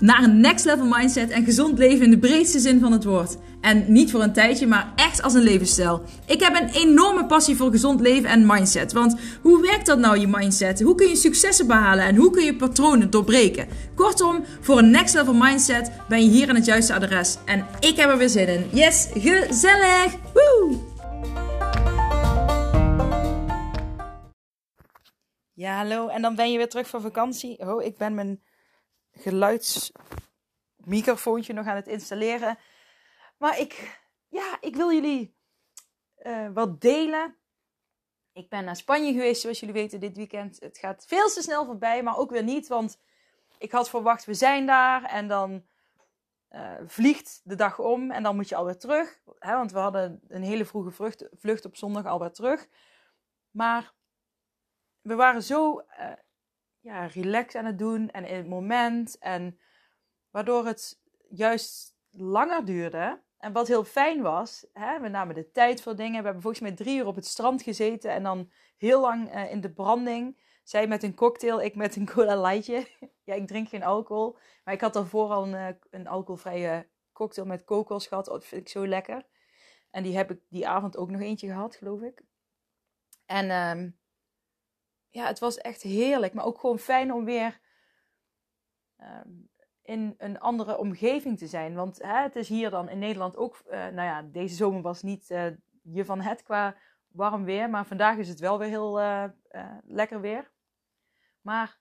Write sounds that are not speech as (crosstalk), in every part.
naar een next level mindset en gezond leven in de breedste zin van het woord. En niet voor een tijdje, maar echt als een levensstijl. Ik heb een enorme passie voor gezond leven en mindset. Want hoe werkt dat nou, je mindset? Hoe kun je successen behalen en hoe kun je patronen doorbreken? Kortom, voor een next level mindset ben je hier aan het juiste adres. En ik heb er weer zin in. Yes, gezellig! Woe! Ja, hallo. En dan ben je weer terug van vakantie. Oh, ik ben mijn geluidsmicrofoontje nog aan het installeren. Maar ik, ja, ik wil jullie uh, wat delen. Ik ben naar Spanje geweest, zoals jullie weten, dit weekend. Het gaat veel te snel voorbij, maar ook weer niet. Want ik had verwacht, we zijn daar. En dan uh, vliegt de dag om en dan moet je alweer terug. Hè, want we hadden een hele vroege vlucht, op zondag alweer terug. Maar we waren zo uh, ja, relax aan het doen en in het moment. En waardoor het juist langer duurde. En wat heel fijn was, hè, we namen de tijd voor dingen. We hebben volgens mij drie uur op het strand gezeten en dan heel lang uh, in de branding. Zij met een cocktail, ik met een cola lightje. (laughs) ja, ik drink geen alcohol. Maar ik had daarvoor al een, uh, een alcoholvrije cocktail met kokos gehad. Oh, dat vind ik zo lekker. En die heb ik die avond ook nog eentje gehad, geloof ik. En um, ja, het was echt heerlijk. Maar ook gewoon fijn om weer um, in een andere omgeving te zijn. Want hè, het is hier dan in Nederland ook. Uh, nou ja, deze zomer was niet uh, je van het qua warm weer. Maar vandaag is het wel weer heel uh, lekker weer. Maar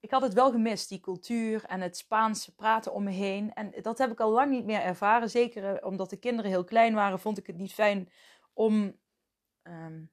ik had het wel gemist, die cultuur en het Spaanse praten om me heen. En dat heb ik al lang niet meer ervaren. Zeker omdat de kinderen heel klein waren, vond ik het niet fijn om. Um,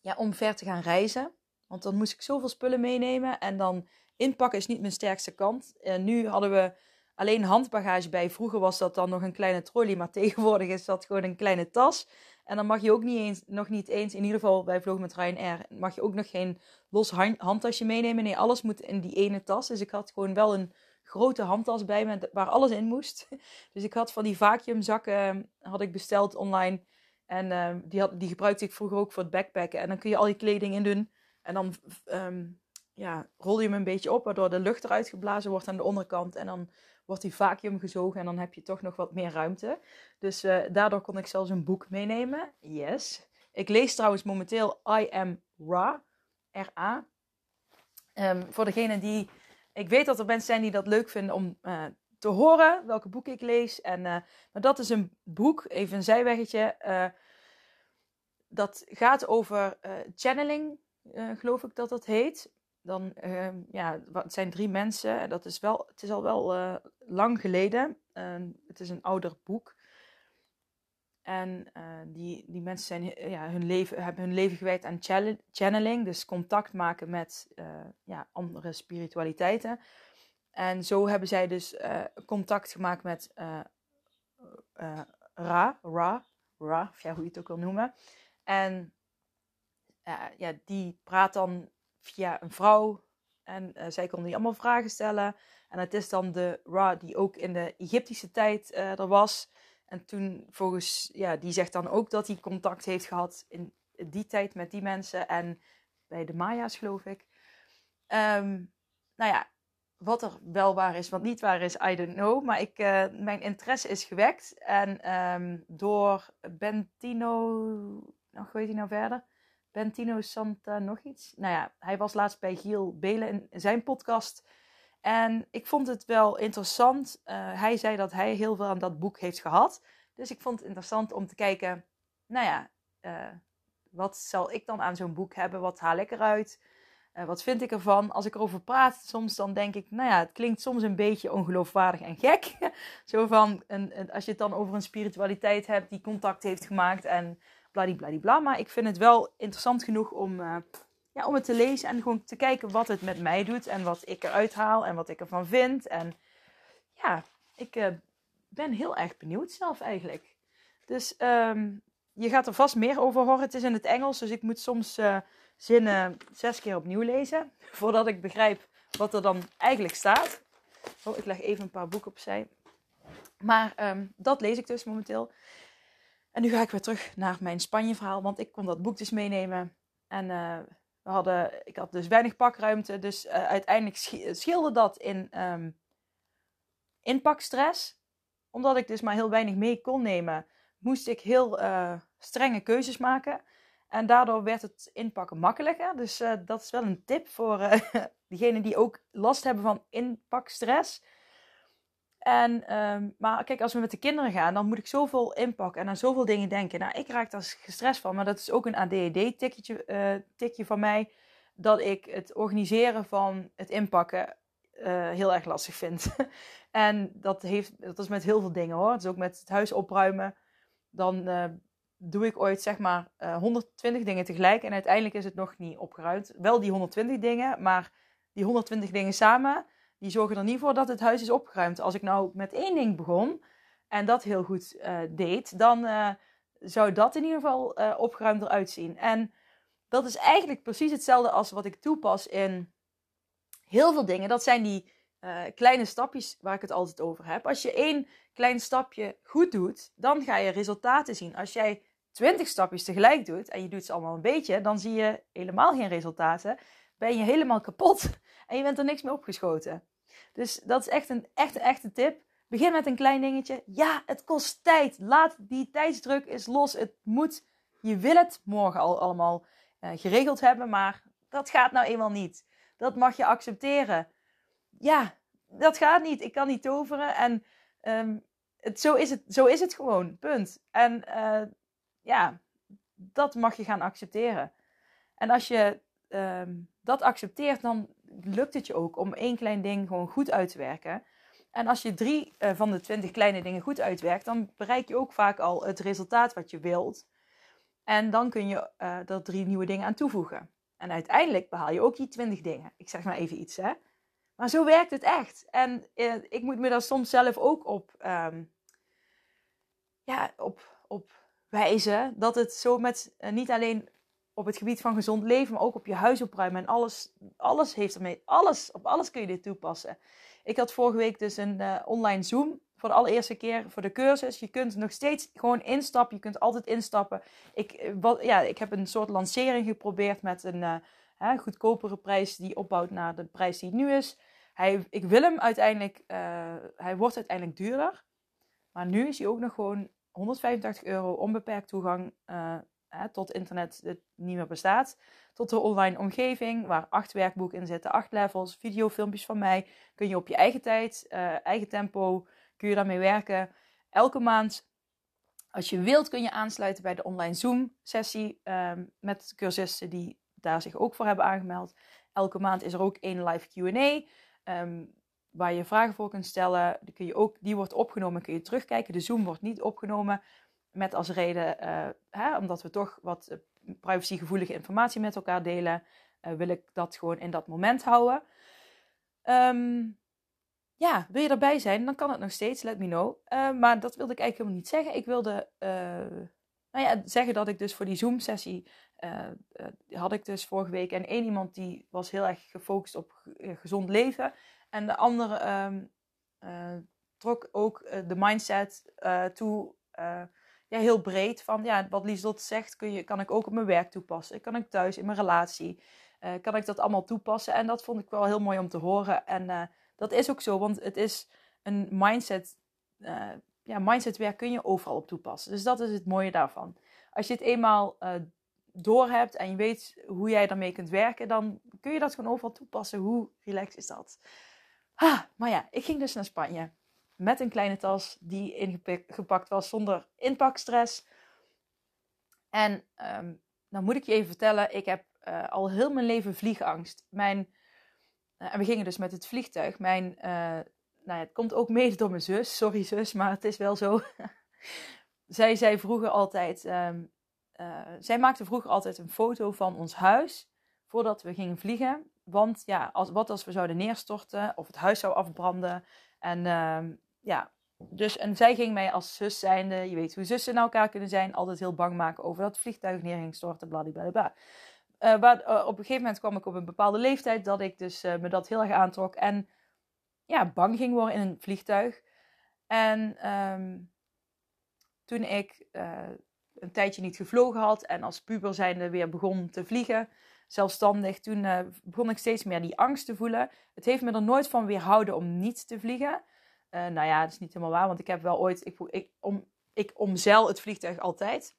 ja, om ver te gaan reizen. Want dan moest ik zoveel spullen meenemen. En dan inpakken is niet mijn sterkste kant. En nu hadden we alleen handbagage bij. Vroeger was dat dan nog een kleine trolley. Maar (laughs) tegenwoordig is dat gewoon een kleine tas. En dan mag je ook niet eens, nog niet eens, in ieder geval wij vlogen met Ryanair, mag je ook nog geen los handtasje meenemen. Nee, alles moet in die ene tas. Dus ik had gewoon wel een grote handtas bij me waar alles in moest. (laughs) Dus ik had van die vacuümzakken had ik besteld online. En um, die, had, die gebruikte ik vroeger ook voor het backpacken. En dan kun je al je kleding in doen. En dan um, ja, rol je hem een beetje op, waardoor de lucht eruit geblazen wordt aan de onderkant. En dan wordt die vacuüm gezogen en dan heb je toch nog wat meer ruimte. Dus uh, daardoor kon ik zelfs een boek meenemen. Yes. Ik lees trouwens momenteel I Am Ra. R-A. Um, voor degene die... Ik weet dat er mensen zijn die dat leuk vinden om uh, te horen welke boeken ik lees. En, maar dat is een boek, even een zijweggetje. Uh, dat gaat over uh, channeling, geloof ik dat dat heet. Dan, ehm, ja, het zijn drie mensen. Dat is wel, het is al wel lang geleden. het is een ouder boek. En die, die mensen zijn, ja, hun leven, hebben hun leven gewijd aan channeling. Dus contact maken met ja, andere spiritualiteiten. En zo hebben zij dus uh, contact gemaakt met uh, uh, Ra, Ra, Ra, of ja, hoe je het ook wil noemen. En ja, die praat dan via een vrouw. En zij kon die allemaal vragen stellen. En het is dan de Ra die ook in de Egyptische tijd er was. En toen volgens, ja, die zegt dan ook dat hij contact heeft gehad in die tijd met die mensen. En bij de Maya's geloof ik. Um, nou ja, wat er wel waar is, wat niet waar is, I don't know. Maar ik, uh, mijn interesse is gewekt. En um, door Bentino, nog weet hij nou verder? Bentino Santa nog iets? Nou ja, hij was laatst bij Giel Belen in zijn podcast. En ik vond het wel interessant. Uh, hij zei dat hij heel veel aan dat boek heeft gehad. Dus ik vond het interessant om te kijken, nou ja, uh, wat zal ik dan aan zo'n boek hebben? Wat haal ik eruit? Uh, wat vind ik ervan? Als ik erover praat, soms dan denk ik, nou ja, het klinkt soms een beetje ongeloofwaardig en gek. (laughs) Zo van, een, als je het dan over een spiritualiteit hebt die contact heeft gemaakt en bladibladibla. Maar ik vind het wel interessant genoeg om, uh, ja, om het te lezen en gewoon te kijken wat het met mij doet en wat ik eruit haal en wat ik ervan vind. En ja, ik uh, ben heel erg benieuwd zelf eigenlijk. Dus um, je gaat er vast meer over horen. Het is in het Engels, dus ik moet soms zinnen zes keer opnieuw lezen. (laughs) Voordat ik begrijp wat er dan eigenlijk staat. Oh, ik leg even een paar boeken opzij. Maar ehm, dat lees ik dus momenteel. En nu ga ik weer terug naar mijn Spanje-verhaal, want ik kon dat boek dus meenemen. En uh, we hadden, ik had dus weinig pakruimte, dus uh, uiteindelijk scheelde dat in um, inpakstress. Omdat ik dus maar heel weinig mee kon nemen, moest ik heel uh, strenge keuzes maken. En daardoor werd het inpakken makkelijker. Dus dat is wel een tip voor (laughs) diegenen die ook last hebben van inpakstress. En, um, maar kijk, als we met de kinderen gaan, dan moet ik zoveel inpakken en aan zoveel dingen denken. Nou, ik raak daar gestrest van, maar dat is ook een ADHD-tikje uh, tikje van mij. Dat ik het organiseren van het inpakken uh, heel erg lastig vind. (laughs) en dat, heeft, dat is met heel veel dingen hoor. Is ook met het huis opruimen. Dan uh, doe ik ooit zeg maar 120 dingen tegelijk en uiteindelijk is het nog niet opgeruimd. Wel die 120 dingen, maar die 120 dingen samen die zorgen er niet voor dat het huis is opgeruimd. Als ik nou met één ding begon en dat heel goed uh, deed, dan uh, zou dat in ieder geval opgeruimd eruit zien. En dat is eigenlijk precies hetzelfde als wat ik toepas in heel veel dingen. Dat zijn die kleine stapjes waar ik het altijd over heb. Als je één klein stapje goed doet, dan ga je resultaten zien. Als jij twintig stapjes tegelijk doet en je doet ze allemaal een beetje, dan zie je helemaal geen resultaten. Ben je helemaal kapot (laughs) en je bent er niks meer opgeschoten. Dus dat is echt een echte, echte tip. Begin met een klein dingetje. Ja, het kost tijd. Laat die tijdsdruk eens los. Het moet, je wil het morgen al allemaal uh, geregeld hebben, maar dat gaat nou eenmaal niet. Dat mag je accepteren. Ja, dat gaat niet. Ik kan niet toveren. En um, het, zo, is het, zo is het gewoon. Punt. En uh, ja, dat mag je gaan accepteren. En als je um, dat accepteert, dan lukt het je ook om één klein ding gewoon goed uit te werken. En als je drie uh, van de twintig kleine dingen goed uitwerkt, dan bereik je ook vaak al het resultaat wat je wilt. En dan kun je uh, er drie nieuwe dingen aan toevoegen. En uiteindelijk behaal je ook die twintig dingen. Ik zeg maar even iets, hè. Maar zo werkt het echt. En uh, ik moet me daar soms zelf ook op, um, ja, op, op wijzen. Dat het zo met niet alleen op het gebied van gezond leven, maar ook op je huis opruimen. En alles, alles heeft ermee. Alles, op alles kun je dit toepassen. Ik had vorige week dus een uh, online Zoom voor de allereerste keer voor de cursus. Je kunt nog steeds gewoon instappen. Je kunt altijd instappen. Ik, eh, wat, ja, ik heb een soort lancering geprobeerd met een uh, goedkopere prijs die opbouwt naar de prijs die het nu is. Hij, ik wil hem uiteindelijk, hij wordt uiteindelijk duurder. Maar nu is hij ook nog gewoon 185 euro onbeperkt toegang hè, tot internet het niet meer bestaat. Tot de online omgeving, waar acht werkboeken in zitten, acht levels, videofilmpjes van mij. Kun je op je eigen tijd, uh, eigen tempo, kun je daarmee werken. Elke maand, als je wilt, kun je aansluiten bij de online Zoom-sessie um, met cursisten die daar zich ook voor hebben aangemeld. Elke maand is er ook één live Q&A. Waar je vragen voor kunt stellen. Die, kun je ook, die wordt opgenomen, kun je terugkijken. De Zoom wordt niet opgenomen. Met als reden, uh, hè, omdat we toch wat eh, privacygevoelige informatie met elkaar delen, uh, wil ik dat gewoon in dat moment houden. Um, ja, wil je erbij zijn, dan kan het nog steeds, let me know. Maar dat wilde ik eigenlijk helemaal niet zeggen. Ik wilde nou ja, zeggen dat ik dus voor die Zoom-sessie had ik dus vorige week en één iemand die was heel erg gefocust op gezond leven. En de andere um, trok ook de mindset toe ja, heel breed. Van ja, wat Lieslot zegt, kun je, kan ik ook op mijn werk toepassen. Kan ik thuis in mijn relatie. Kan ik dat allemaal toepassen? En dat vond ik wel heel mooi om te horen. En dat is ook zo, want het is een mindset. Ja, mindsetwerk kun je overal op toepassen. Dus dat is het mooie daarvan. Als je het eenmaal door hebt en je weet hoe jij daarmee kunt werken, dan kun je dat gewoon overal toepassen. Hoe relaxed is dat? Ah, maar ja, ik ging dus naar Spanje met een kleine tas die ingepakt was zonder inpakstress. En um, dan moet ik je even vertellen, ik heb uh, al heel mijn leven vliegangst. Mijn, uh, en we gingen dus met het vliegtuig. Mijn, uh, nou ja, het komt ook mede door mijn zus. Sorry zus, maar het is wel zo. (laughs) zij zei vroeger altijd, um, zij maakte vroeger altijd een foto van ons huis voordat we gingen vliegen. Want ja, als, wat als we zouden neerstorten of het huis zou afbranden. En uh, ja, dus en zij ging mij als zus zijnde, je weet hoe zussen naar elkaar kunnen zijn, altijd heel bang maken over dat vliegtuig neer ging storten, bladibladibla. Uh, maar uh, op een gegeven moment kwam ik op een bepaalde leeftijd dat ik dus uh, me dat heel erg aantrok en ja, bang ging worden in een vliegtuig. En ehm, toen ik een tijdje niet gevlogen had en als puber zijnde weer begon te vliegen, zelfstandig, toen uh, begon ik steeds meer die angst te voelen. Het heeft me er nooit van weerhouden om niet te vliegen. Uh, nou ja, dat is niet helemaal waar, want ik heb wel ooit, ik, ik, om, ik omzeil het vliegtuig altijd.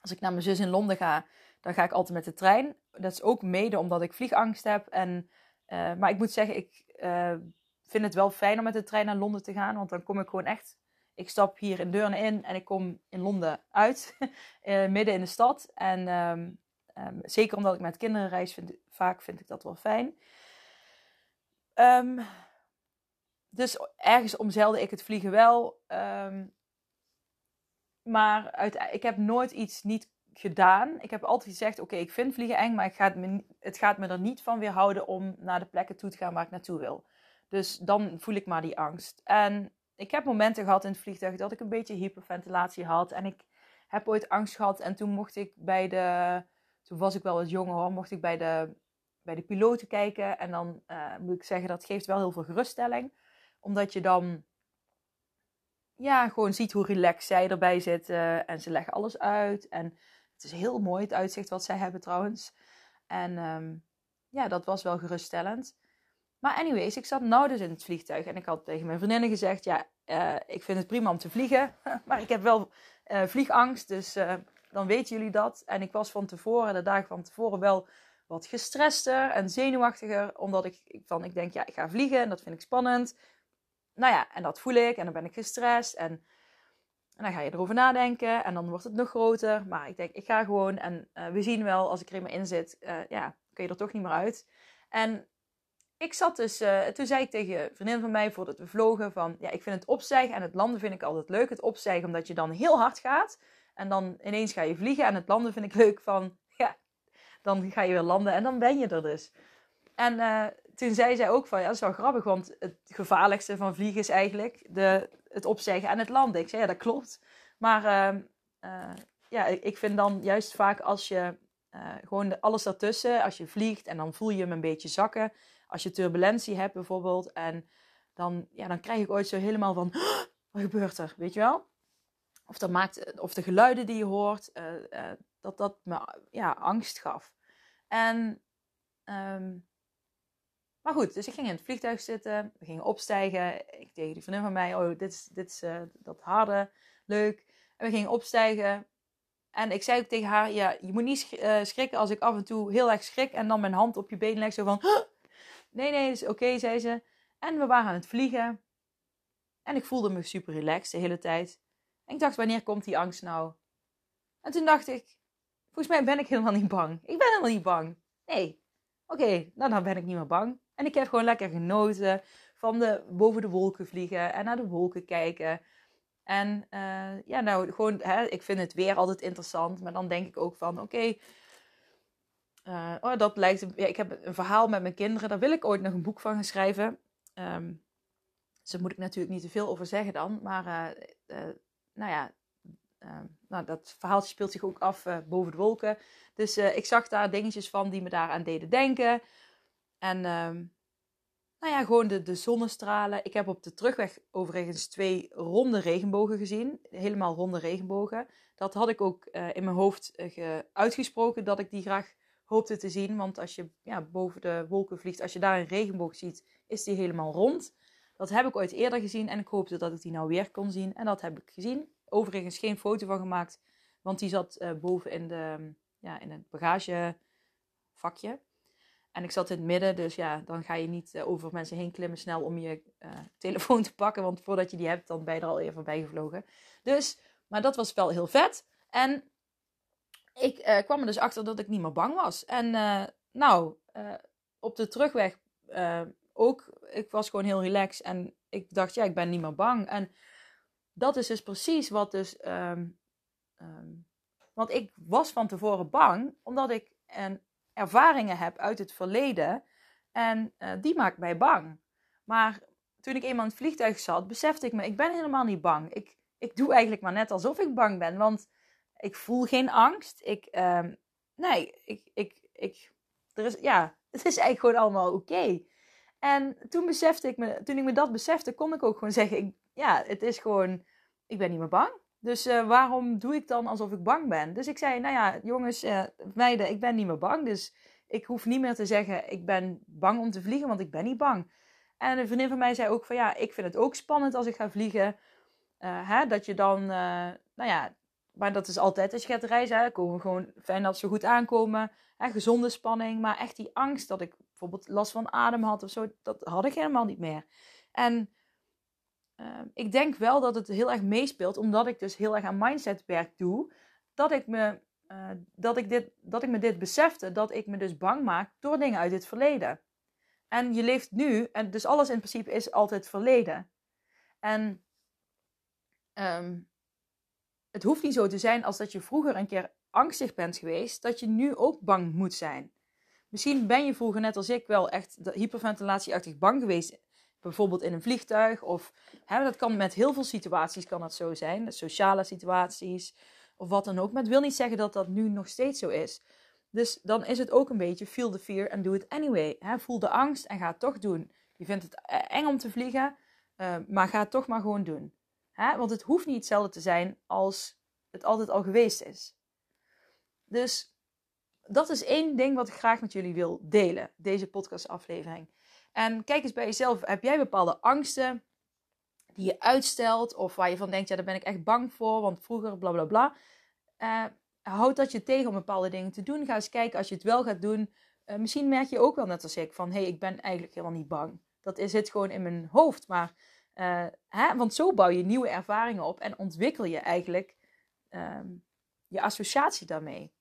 Als ik naar mijn zus in Londen ga, dan ga ik altijd met de trein. Dat is ook mede omdat ik vliegangst heb. En, uh, maar ik moet zeggen, ik vind het wel fijn om met de trein naar Londen te gaan, want dan kom ik gewoon echt ik stap hier in Deurne in en ik kom in Londen uit, (laughs) midden in de stad. En um, Um, zeker omdat ik met kinderen reis, vind, vaak vind ik dat wel fijn. Um, dus ergens omzeilde ik het vliegen wel. Um, maar uit, ik heb nooit iets niet gedaan. Ik heb altijd gezegd: Oké, ik vind vliegen eng, maar ik ga het, het gaat me er niet van weerhouden om naar de plekken toe te gaan waar ik naartoe wil. Dus dan voel ik maar die angst. En ik heb momenten gehad in het vliegtuig dat ik een beetje hyperventilatie had. En ik heb ooit angst gehad. En toen mocht ik bij de toen was ik wel wat jonger hoor, mocht ik bij de, bij de piloten kijken. En dan uh, moet ik zeggen, dat geeft wel heel veel geruststelling. Omdat je dan ja, gewoon ziet hoe relaxed zij erbij zitten. En ze leggen alles uit. En het is heel mooi, het uitzicht wat zij hebben trouwens. En um, ja, dat was wel geruststellend. Maar anyways, ik zat nou dus in het vliegtuig. En ik had tegen mijn vriendinnen gezegd, ja, uh, ik vind het prima om te vliegen. (laughs) maar ik heb wel uh, vliegangst, dus dan weten jullie dat. En ik was van tevoren, de dagen van tevoren, wel wat gestrester en zenuwachtiger. Omdat ik, van, ik denk, ja, ik ga vliegen en dat vind ik spannend. Nou ja, en dat voel ik en dan ben ik gestrest. En, en dan ga je erover nadenken en dan wordt het nog groter. Maar ik denk, ik ga gewoon en uh, we zien wel, als ik er in zit, uh, ja, kun je er toch niet meer uit. En ik zat dus, uh, toen zei ik tegen een vriendin van mij voordat we vlogen van, ja, ik vind het opstijgen en het landen vind ik altijd leuk. Het opstijgen omdat je dan heel hard gaat. En dan ineens ga je vliegen. En het landen vind ik leuk van, (laughs) ja, dan ga je weer landen en dan ben je er dus. En uh, toen zei zij ook van, ja, dat is wel grappig, want het gevaarlijkste van vliegen is eigenlijk de, het opzeggen en het landen. Ik zei, ja, dat klopt. Maar uh, uh, ja, ik vind dan juist vaak als je gewoon alles daartussen, als je vliegt en dan voel je hem een beetje zakken. Als je turbulentie hebt bijvoorbeeld en dan, ja, dan krijg ik ooit zo helemaal van, (gasps) wat gebeurt er, weet je wel? Of, dat maakt, of de geluiden die je hoort, uh, uh, dat dat me ja, angst gaf. En, um, maar goed, dus ik ging in het vliegtuig zitten, we gingen opstijgen. Ik tegen die vriendin van mij, oh, dit is, dit is dat harde, leuk. En we gingen opstijgen. En ik zei ook tegen haar, ja, je moet niet schrikken als ik af en toe heel erg schrik en dan mijn hand op je been leg, zo van, nee, nee, dat is oké, zei ze. En we waren aan het vliegen. En ik voelde me super relaxed de hele tijd. En ik dacht, wanneer komt die angst nou? En toen dacht ik, volgens mij ben ik helemaal niet bang. Ik ben helemaal niet bang. Nee. Oké, nou dan ben ik niet meer bang. En ik heb gewoon lekker genoten van de, boven de wolken vliegen en naar de wolken kijken. En uh, ja, nou, gewoon, hè, ik vind het weer altijd interessant. Maar dan denk ik ook van, oké, uh, oh, dat lijkt... Ja, ik heb een verhaal met mijn kinderen. Daar wil ik ooit nog een boek van schrijven. Um, dus daar moet ik natuurlijk niet te veel over zeggen dan. Maar uh, nou ja, uh, nou, dat verhaaltje speelt zich ook af uh, boven de wolken. Dus uh, ik zag daar dingetjes van die me daaraan deden denken. En ehm, nou ja, gewoon de, de zonnestralen. Ik heb op de terugweg overigens twee ronde regenbogen gezien. Helemaal ronde regenbogen. Dat had ik ook in mijn hoofd uitgesproken dat ik die graag hoopte te zien. Want als je ja, boven de wolken vliegt, als je daar een regenboog ziet, is die helemaal rond. Dat heb ik ooit eerder gezien en ik hoopte dat ik die nou weer kon zien. En dat heb ik gezien. Overigens geen foto van gemaakt, want die zat uh, boven in, de, ja, in het bagagevakje. En ik zat in het midden, dus ja, dan ga je niet uh, over mensen heen klimmen snel om je uh, telefoon te pakken. Want voordat je die hebt, dan ben je er al even voorbij gevlogen. Dus, maar dat was wel heel vet. En ik kwam er dus achter dat ik niet meer bang was. En nou, op de terugweg ook, ik was gewoon heel relaxed en ik dacht, ja, ik ben niet meer bang. En dat is dus precies wat dus, um, um, want ik was van tevoren bang, omdat ik een ervaringen heb uit het verleden en uh, die maakt mij bang. Maar toen ik eenmaal in het vliegtuig zat, besefte ik me, ik ben helemaal niet bang. Ik, ik doe eigenlijk maar net alsof ik bang ben, want ik voel geen angst. Ik, um, nee, ik, ik, ik, er is, ja, het is eigenlijk gewoon allemaal oké. Okay. En toen besefte ik me, toen ik me dat besefte, kon ik ook gewoon zeggen: ik, ja, het is gewoon, ik ben niet meer bang. Dus uh, waarom doe ik dan alsof ik bang ben? Dus ik zei, nou ja, jongens, uh, meiden, ik ben niet meer bang. Dus ik hoef niet meer te zeggen, ik ben bang om te vliegen, want ik ben niet bang. En een vriendin van mij zei ook van, ja, ik vind het ook spannend als ik ga vliegen. Uh, hè, dat je dan, nou ja, maar dat is altijd als je gaat reizen. Hè, komen gewoon fijn dat ze goed aankomen. Hè, gezonde spanning. Maar echt die angst dat ik bijvoorbeeld last van adem had of zo, dat had ik helemaal niet meer. En uh, ik denk wel dat het heel erg meespeelt, omdat ik dus heel erg aan mindsetwerk doe, dat ik me, uh, dat ik dit, dat ik me dit besefte, dat ik me dus bang maak door dingen uit het verleden. En je leeft nu, en dus alles in principe is altijd verleden. En um, het hoeft niet zo te zijn als dat je vroeger een keer angstig bent geweest, dat je nu ook bang moet zijn. Misschien ben je vroeger net als ik wel echt hyperventilatieachtig bang geweest. Bijvoorbeeld in een vliegtuig. Of hè, dat kan met heel veel situaties kan dat zo zijn. Sociale situaties. Of wat dan ook. Maar het wil niet zeggen dat dat nu nog steeds zo is. Dus dan is het ook een beetje feel the fear and do it anyway. Hè, voel de angst en ga het toch doen. Je vindt het e-, eng om te vliegen. Uh, maar ga het toch maar gewoon doen. Hè? Want het hoeft niet hetzelfde te zijn als het altijd al geweest is. Dus dat is één ding wat ik graag met jullie wil delen, deze podcastaflevering. En kijk eens bij jezelf, heb jij bepaalde angsten die je uitstelt of waar je van denkt, ja, daar ben ik echt bang voor, want vroeger bla bla bla. Uh, houd dat je tegen om bepaalde dingen te doen. Ga eens kijken als je het wel gaat doen. Uh, misschien merk je ook wel net als ik van, hé, hey, ik ben eigenlijk helemaal niet bang. Dat het gewoon in mijn hoofd, maar uh, hè? Want zo bouw je nieuwe ervaringen op en ontwikkel je eigenlijk um, je associatie daarmee.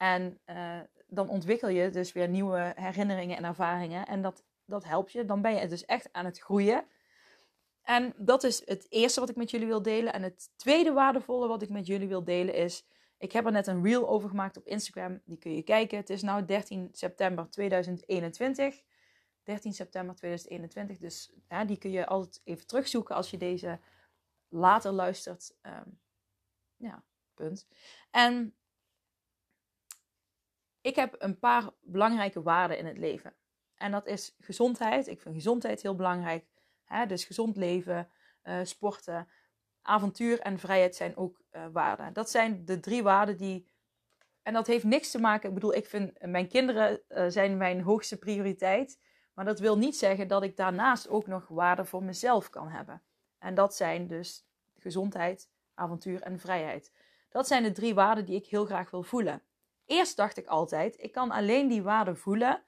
En uh, dan ontwikkel je dus weer nieuwe herinneringen en ervaringen. En dat, dat helpt je. Dan ben je dus echt aan het groeien. En dat is het eerste wat ik met jullie wil delen. En het tweede waardevolle wat ik met jullie wil delen is. Ik heb er net een reel over gemaakt op Instagram. Die kun je kijken. Het is nu 13 september 2021. 13 september 2021. Dus die kun je altijd even terugzoeken als je deze later luistert. Um, ja, punt. En ik heb een paar belangrijke waarden in het leven. En dat is gezondheid. Ik vind gezondheid heel belangrijk. Hè? Dus gezond leven, uh, sporten, avontuur en vrijheid zijn ook uh, waarden. Dat zijn de drie waarden die. En dat heeft niks te maken. Ik bedoel, ik vind mijn kinderen zijn mijn hoogste prioriteit. Maar dat wil niet zeggen dat ik daarnaast ook nog waarde voor mezelf kan hebben. En dat zijn dus gezondheid, avontuur en vrijheid. Dat zijn de drie waarden die ik heel graag wil voelen. Eerst dacht ik altijd, ik kan alleen die waarden voelen.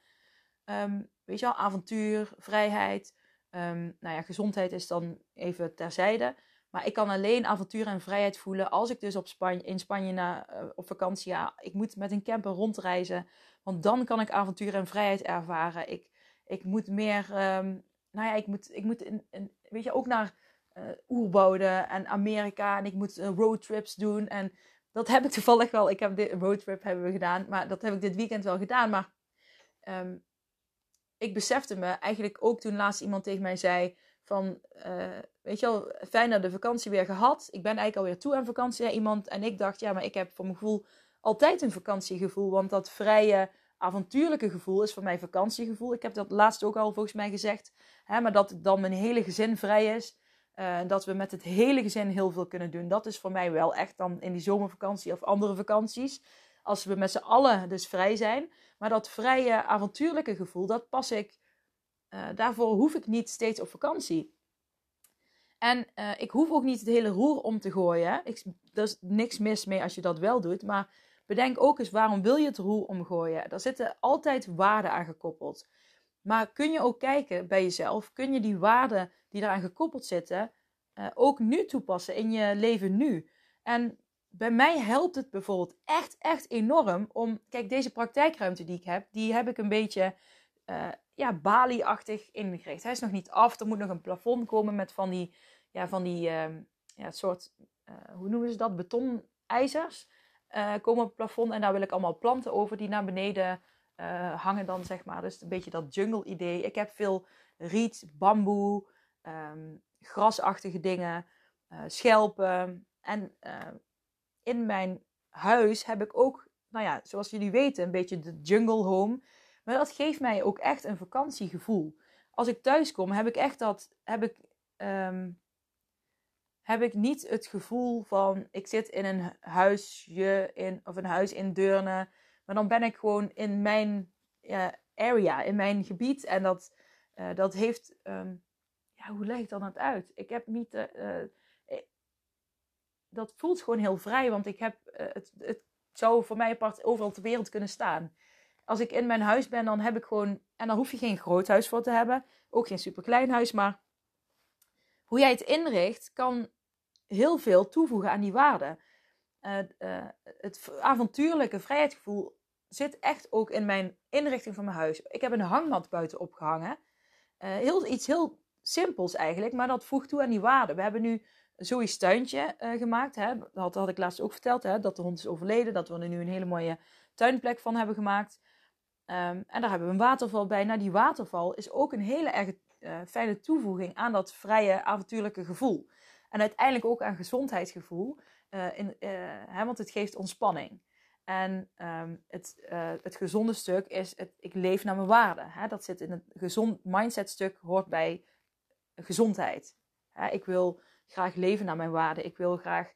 Um, weet je wel, avontuur, vrijheid. Um, nou ja, gezondheid is dan even terzijde. Maar ik kan alleen avontuur en vrijheid voelen als ik dus op Spanje, in Spanje na, uh, op vakantie ga. Ik moet met een camper rondreizen. Want dan kan ik avontuur en vrijheid ervaren. Ik, ik moet meer, um, nou ja, ik moet, ik moet weet je, ook naar uh, oerwouden en Amerika. En ik moet uh, roadtrips doen. En dat heb ik toevallig wel. Ik heb dit roadtrip hebben we gedaan. Maar dat heb ik dit weekend wel gedaan. Maar um, ik besefte me eigenlijk ook toen laatst iemand tegen mij zei van, uh, weet je wel, fijn dat de vakantie weer gehad. Ik ben eigenlijk alweer toe aan vakantie. Iemand en ik dacht, ja, maar ik heb voor mijn gevoel altijd een vakantiegevoel. Want dat vrije avontuurlijke gevoel is voor mij vakantiegevoel. Ik heb dat laatst ook al volgens mij gezegd. Hè, maar dat dan mijn hele gezin vrij is. Uh, dat we met het hele gezin heel veel kunnen doen. Dat is voor mij wel echt dan in die zomervakantie of andere vakanties. Als we met z'n allen dus vrij zijn. Maar dat vrije avontuurlijke gevoel, dat pas ik. Uh, daarvoor hoef ik niet steeds op vakantie. En uh, ik hoef ook niet het hele roer om te gooien. Ik, er is niks mis mee als je dat wel doet. Maar Bedenk ook eens waarom wil je het roer omgooien. Daar zitten altijd waarden aan gekoppeld. Maar kun je ook kijken bij jezelf, kun je die waarden die eraan gekoppeld zitten uh, ook nu toepassen in je leven nu? En bij mij helpt het bijvoorbeeld echt, echt enorm om, kijk, deze praktijkruimte die ik heb, die heb ik een beetje uh, ja, Bali-achtig ingericht. Hij is nog niet af, er moet nog een plafond komen met van die, ja, van die uh, ja, soort, uh, hoe noemen ze dat, betonijzers komen op het plafond. En daar wil ik allemaal planten over die naar beneden uh, hangen dan, zeg maar. Dus een beetje dat jungle-idee. Ik heb veel riet, bamboe, um, grasachtige dingen, uh, schelpen. En in mijn huis heb ik ook, nou ja, zoals jullie weten, een beetje de jungle home. Maar dat geeft mij ook echt een vakantiegevoel. Als ik thuis kom, heb ik echt dat, heb ik, um, heb ik niet het gevoel van ik zit in een huisje in, of een huis in Deurne. Maar dan ben ik gewoon in mijn area, in mijn gebied. En dat, uh, dat heeft. Um, ja, hoe leg ik dan het uit? Ik heb niet. Uh, dat voelt gewoon heel vrij, want ik heb. het, het zou voor mij apart overal ter wereld kunnen staan. Als ik in mijn huis ben, dan heb ik gewoon. En dan hoef je geen groot huis voor te hebben. Ook geen superklein huis, maar hoe jij het inricht kan heel veel toevoegen aan die waarde. Het avontuurlijke vrijheidsgevoel zit echt ook in mijn inrichting van mijn huis. Ik heb een hangmat buiten opgehangen. Uh, heel, iets heel simpels eigenlijk, maar dat voegt toe aan die waarde. We hebben nu Zoe's tuintje gemaakt. Hè? Dat had ik laatst ook verteld, hè? dat de hond is overleden. Dat we er nu een hele mooie tuinplek van hebben gemaakt. Um, en daar hebben we een waterval bij. Nou, die waterval is ook een hele erg fijne toevoeging aan dat vrije, avontuurlijke gevoel. En uiteindelijk ook aan gezondheidsgevoel, uh, in, uh, hè, want het geeft ontspanning. En um, het, het gezonde stuk is, het, ik leef naar mijn waarden. Hè? Dat zit in het gezond mindset stuk, hoort bij gezondheid. Hè? Ik wil graag leven naar mijn waarden. Ik wil graag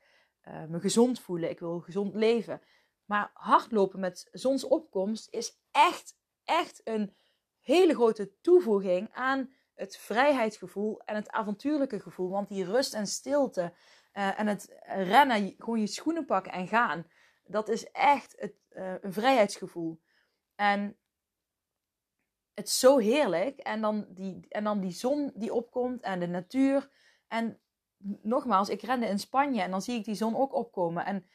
me gezond voelen. Ik wil gezond leven. Maar hardlopen met zonsopkomst is echt, echt een hele grote toevoeging aan het vrijheidsgevoel en het avontuurlijke gevoel. Want die rust en stilte uh, en het rennen, gewoon je schoenen pakken en gaan, dat is echt het, uh, een vrijheidsgevoel. En het is zo heerlijk. En dan, die, en dan die zon die opkomt en de natuur. En nogmaals, ik rende in Spanje en dan zie ik die zon ook opkomen. En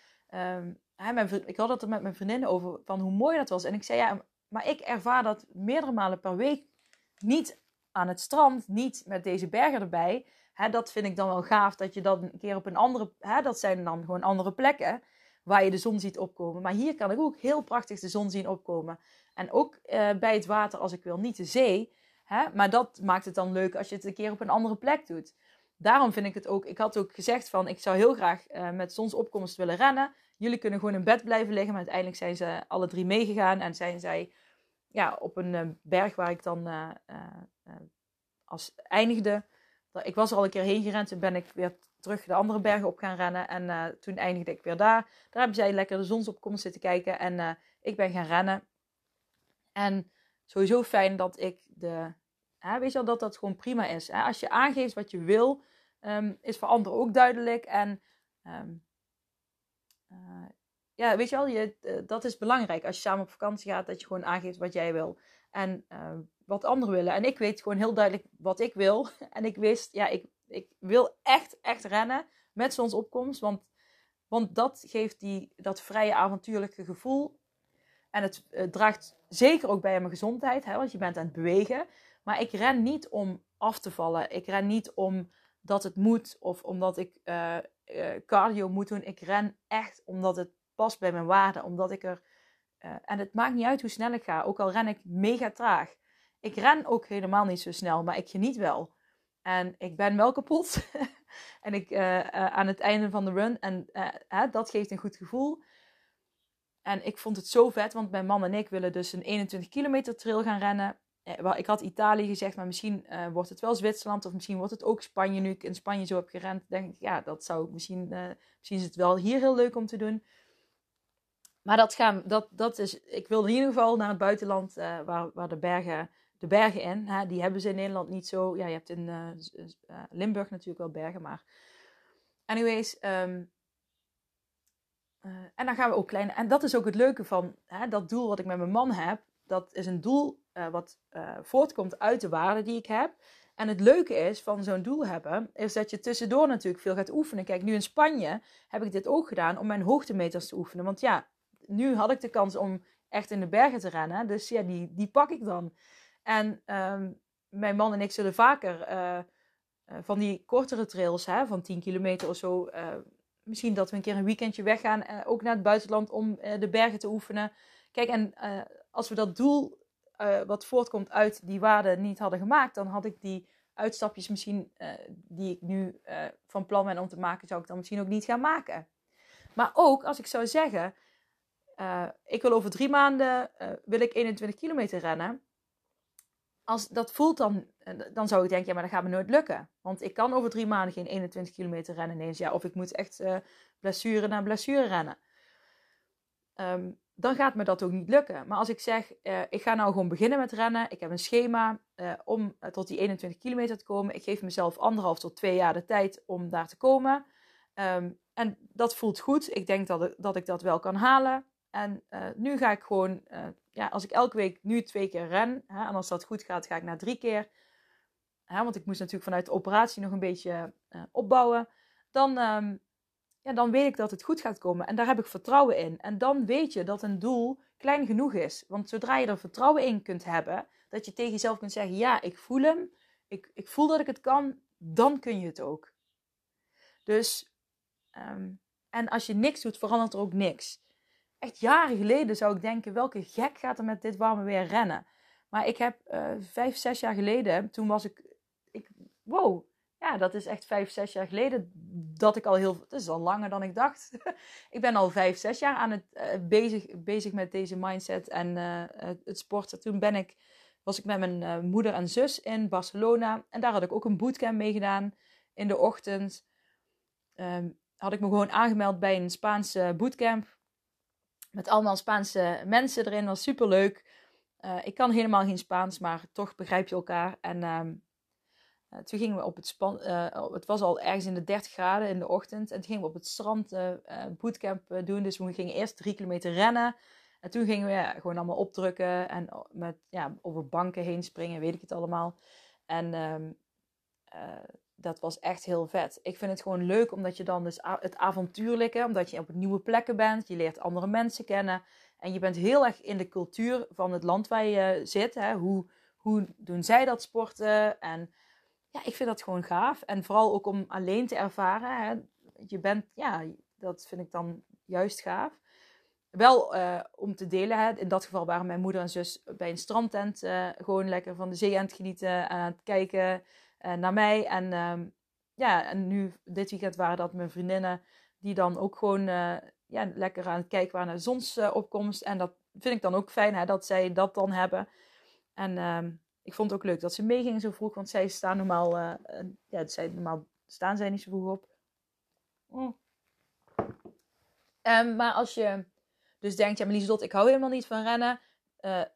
hè, mijn, ik had het er met mijn vriendinnen over van hoe mooi dat was. En ik zei ja, maar ik ervaar dat meerdere malen per week niet aan het strand, niet met deze bergen erbij. Dat vind ik dan wel gaaf dat je dan een keer op een andere, hè, dat zijn dan gewoon andere plekken waar je de zon ziet opkomen. Maar hier kan ik ook heel prachtig de zon zien opkomen. En ook uh, bij het water als ik wil, niet de zee. Maar dat maakt het dan leuk als je het een keer op een andere plek doet. Daarom vind ik het ook, ik had ook gezegd van ik zou heel graag uh, met zonsopkomst willen rennen. Jullie kunnen gewoon in bed blijven liggen. Maar uiteindelijk zijn ze alle drie meegegaan en zijn zij ja, op een uh, berg waar ik dan uh, als eindigde. Ik was er al een keer heen gerend. Toen ben ik weer terug de andere bergen op gaan rennen. En uh, toen eindigde ik weer daar. Daar hebben zij lekker de zonsopkomst zitten kijken. En uh, ik ben gaan rennen. En sowieso fijn dat ik de... Hè, weet je wel, dat dat gewoon prima is. Hè? Als je aangeeft wat je wil, um, is voor anderen ook duidelijk. En um, uh, ja, weet je wel, je, dat is belangrijk. Als je samen op vakantie gaat, dat je gewoon aangeeft wat jij wil. En wat anderen willen. En ik weet gewoon heel duidelijk wat ik wil. (laughs) En ik wist, ja, ik, ik wil echt, echt rennen met zonsopkomst. Want, want dat geeft die, dat vrije avontuurlijke gevoel. En het, draagt zeker ook bij aan mijn gezondheid, hè, want je bent aan het bewegen. Maar ik ren niet om af te vallen. Ik ren niet omdat het moet of omdat ik uh, uh, cardio moet doen. Ik ren echt omdat het past bij mijn waarden. Omdat ik er. Uh, en het maakt niet uit hoe snel ik ga, ook al ren ik mega traag. Ik ren ook helemaal niet zo snel, maar ik geniet wel. En ik ben wel kapot. (laughs) en ik uh, uh, aan het einde van de run. En uh, dat geeft een goed gevoel. En ik vond het zo vet, want mijn man en ik willen dus een 21 kilometer trail gaan rennen. Ik had Italië gezegd, maar misschien wordt het wel Zwitserland of misschien wordt het ook Spanje. Nu ik in Spanje zo heb gerend, denk ik, ja, dat zou misschien, misschien is het wel hier heel leuk om te doen. Maar dat, gaan, dat, dat is, ik wil in ieder geval naar het buitenland waar, waar de bergen de bergen in. Hè, die hebben ze in Nederland niet zo. Ja, je hebt in uh, Limburg natuurlijk wel bergen, maar. Anyways. Uh, en dan gaan we ook klein. En dat is ook het leuke van hè, dat doel wat ik met mijn man heb. Dat is een doel wat voortkomt uit de waarden die ik heb. En het leuke is van zo'n doel hebben, is dat je tussendoor natuurlijk veel gaat oefenen. Kijk, nu in Spanje heb ik dit ook gedaan om mijn hoogtemeters te oefenen. Want ja, nu had ik de kans om echt in de bergen te rennen. Dus ja, die, die pak ik dan. En um, mijn man en ik zullen vaker uh, uh, van die kortere trails, hè, van 10 kilometer of zo. Uh, misschien dat we een keer een weekendje weggaan, ook naar het buitenland om de bergen te oefenen. Kijk, en als we dat doel wat voortkomt uit die waarden niet hadden gemaakt, dan had ik die uitstapjes misschien die ik nu van plan ben om te maken, zou ik dan misschien ook niet gaan maken. Maar ook als ik zou zeggen, ik wil over drie maanden wil ik 21 kilometer rennen als dat voelt dan, eh, dan zou ik denken, ja, maar dat gaat me nooit lukken. Want ik kan over drie maanden geen 21 kilometer rennen ineens. Ja, of ik moet echt uh, blessure na blessure rennen. Um, dan gaat me dat ook niet lukken. Maar als ik zeg, uh, ik ga nou gewoon beginnen met rennen. Ik heb een schema om tot die 21 kilometer te komen. Ik geef mezelf anderhalf tot twee jaar de tijd om daar te komen. Um, en dat voelt goed. Ik denk dat dat, ik dat wel kan halen. En uh, nu ga ik gewoon, ja, als ik elke week nu twee keer ren. Hè, en als dat goed gaat, ga ik naar drie keer. Hè, want ik moest natuurlijk vanuit de operatie nog een beetje opbouwen. Dan, um, ja, dan weet ik dat het goed gaat komen. En daar heb ik vertrouwen in. En dan weet je dat een doel klein genoeg is. Want zodra je er vertrouwen in kunt hebben, dat je tegen jezelf kunt zeggen: Ja, ik voel hem, ik, ik voel dat ik het kan, dan kun je het ook. Dus, um, en als je niks doet, verandert er ook niks. Echt jaren geleden zou ik denken: welke gek gaat er met dit warme weer rennen? Maar ik heb uh, vijf, zes jaar geleden, toen was ik, ik wow, ja, dat is echt vijf, zes jaar geleden dat ik al heel... Het is al langer dan ik dacht. (laughs) ik ben al vijf, zes jaar aan het, uh, bezig, bezig met deze mindset en uh, het sporten. Toen ben ik, was ik met mijn moeder en zus in Barcelona. En daar had ik ook een bootcamp mee gedaan. In de ochtend um, had ik me gewoon aangemeld bij een Spaanse bootcamp. Met allemaal Spaanse mensen erin. Was super leuk. ik kan helemaal geen Spaans, maar toch begrijp je elkaar. En... Um, uh, toen gingen we op het span, uh, het was al ergens in de 30 graden in de ochtend. En toen gingen we op het strand bootcamp doen. Dus we gingen eerst drie kilometer rennen. En toen gingen we gewoon allemaal opdrukken. En met, ja, over banken heen springen, weet ik het allemaal. En um, dat was echt heel vet. Ik vind het gewoon leuk omdat je dan dus het avontuurlijke, omdat je op nieuwe plekken bent. Je leert andere mensen kennen. En je bent heel erg in de cultuur van het land waar je zit. Hè? Hoe, hoe doen zij dat sporten? En ja, ik vind dat gewoon gaaf. En vooral ook om alleen te ervaren. Hè. Je bent, ja, dat vind ik dan juist gaaf. Wel uh, om te delen. Hè. In dat geval waren mijn moeder en zus bij een strandtent uh, gewoon lekker van de zee aan het genieten. Aan het kijken naar mij. En um, ja, en nu dit weekend waren dat mijn vriendinnen. Die dan ook gewoon ja, lekker aan het kijken waren naar zonsopkomst. En dat vind ik dan ook fijn hè, dat zij dat dan hebben. En um, ik vond het ook leuk dat ze meegingen zo vroeg, want zij staan normaal, uh, ja, zij, normaal staan zij niet zo vroeg op. Mm. Um, maar als je dus denkt, ja, maar Lieselot, ik hou helemaal niet van rennen.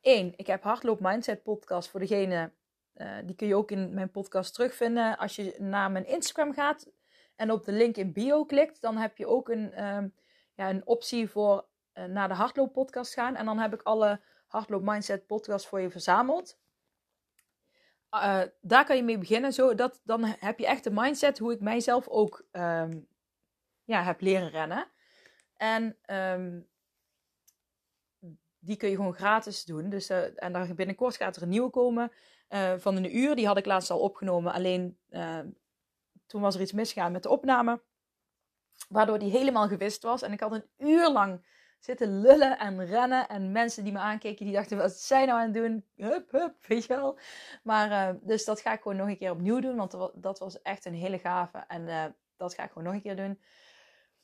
Eén, ik heb Hardloop Mindset podcast voor degene, uh, die kun je ook in mijn podcast terugvinden. Als je naar mijn Instagram gaat en op de link in bio klikt, dan heb je ook een, um, ja, een optie voor naar de Hardloop podcast gaan. En dan heb ik alle Hardloop Mindset podcasts voor je verzameld. Uh, daar kan je mee beginnen. Zo, dat, dan heb je echt de mindset hoe ik mijzelf ook um, ja, heb leren rennen. En um, die kun je gewoon gratis doen. Dus, en daar binnenkort gaat er een nieuwe komen uh, van een uur. Die had ik laatst al opgenomen. Alleen toen was er iets misgegaan met de opname. Waardoor die helemaal gewist was. En ik had een uur lang zitten lullen en rennen. En mensen die me aankeken, die dachten, wat zij nou aan het doen? Hup, hup, weet je wel. Maar, uh, dus dat ga ik gewoon nog een keer opnieuw doen. Want dat was echt een hele gave. En dat ga ik gewoon nog een keer doen.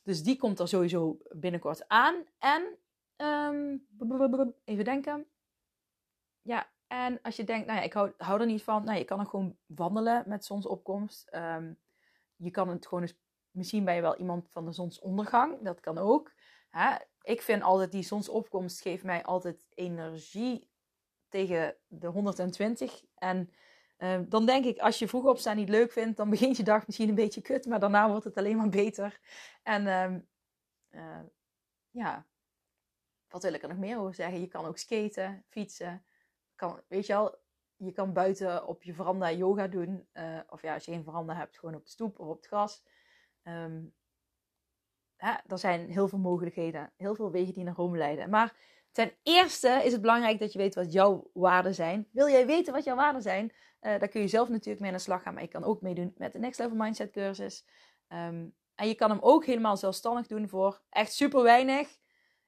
Dus die komt er sowieso binnenkort aan. En, um, even denken. Ja, en als je denkt, nou ja, ik hou, hou er niet van. Nou, je kan ook gewoon wandelen met zonsopkomst. Um, je kan het gewoon eens, misschien ben je wel iemand van de zonsondergang. Dat kan ook. Hè? ik vind altijd die zonsopkomst geeft mij altijd energie tegen de 120. En uh, dan denk ik, als je vroeg opstaan niet leuk vindt, dan begint je dag misschien een beetje kut, maar daarna wordt het alleen maar beter. En uh, uh, ja, wat wil ik er nog meer over zeggen? Je kan ook skaten, fietsen. Weet je wel, je kan buiten op je veranda yoga doen. Eh, of ja, als je geen veranda hebt, gewoon op de stoep of op het gras. Um, hè, er zijn heel veel mogelijkheden, heel veel wegen die naar Rome leiden. Maar ten eerste is het belangrijk dat je weet wat jouw waarden zijn. Wil jij weten wat jouw waarden zijn? Uh, daar kun je zelf natuurlijk mee aan de slag gaan, maar je kan ook meedoen met de Next Level Mindset cursus. Um, en je kan hem ook helemaal zelfstandig doen voor echt super weinig.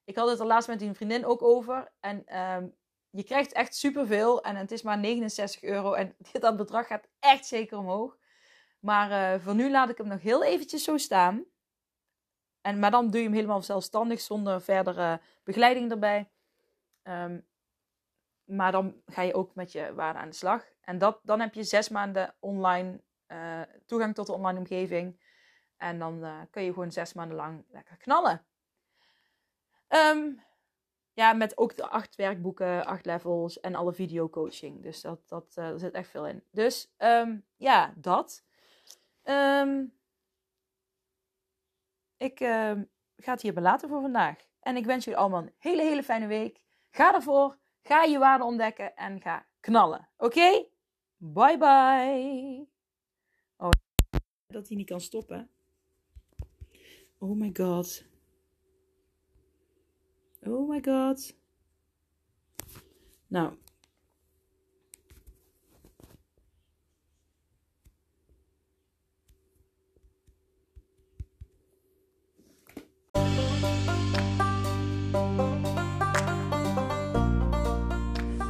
Ik had het er laatst met een vriendin ook over. En um, je krijgt echt superveel. En het is maar 69 euro. En (laughs) dat bedrag gaat echt zeker omhoog. Maar uh, voor nu laat ik hem nog heel eventjes zo staan. En, maar dan doe je hem helemaal zelfstandig zonder verdere begeleiding erbij. Um, maar dan ga je ook met je waarde aan de slag. En dat, dan heb je zes maanden online uh, toegang tot de online omgeving. En dan kun je gewoon zes maanden lang lekker knallen. Um, ja, met ook de acht werkboeken, acht levels en alle videocoaching. Dus dat, dat uh, zit echt veel in. Dus um, ja, dat. Um, ik ga het hierbij laten voor vandaag. En ik wens jullie allemaal een hele, hele fijne week. Ga ervoor. Ga je waarde ontdekken en ga knallen. Oké? Bye bye. Oh, dat hij niet kan stoppen. Oh my god. Oh my god. Nou.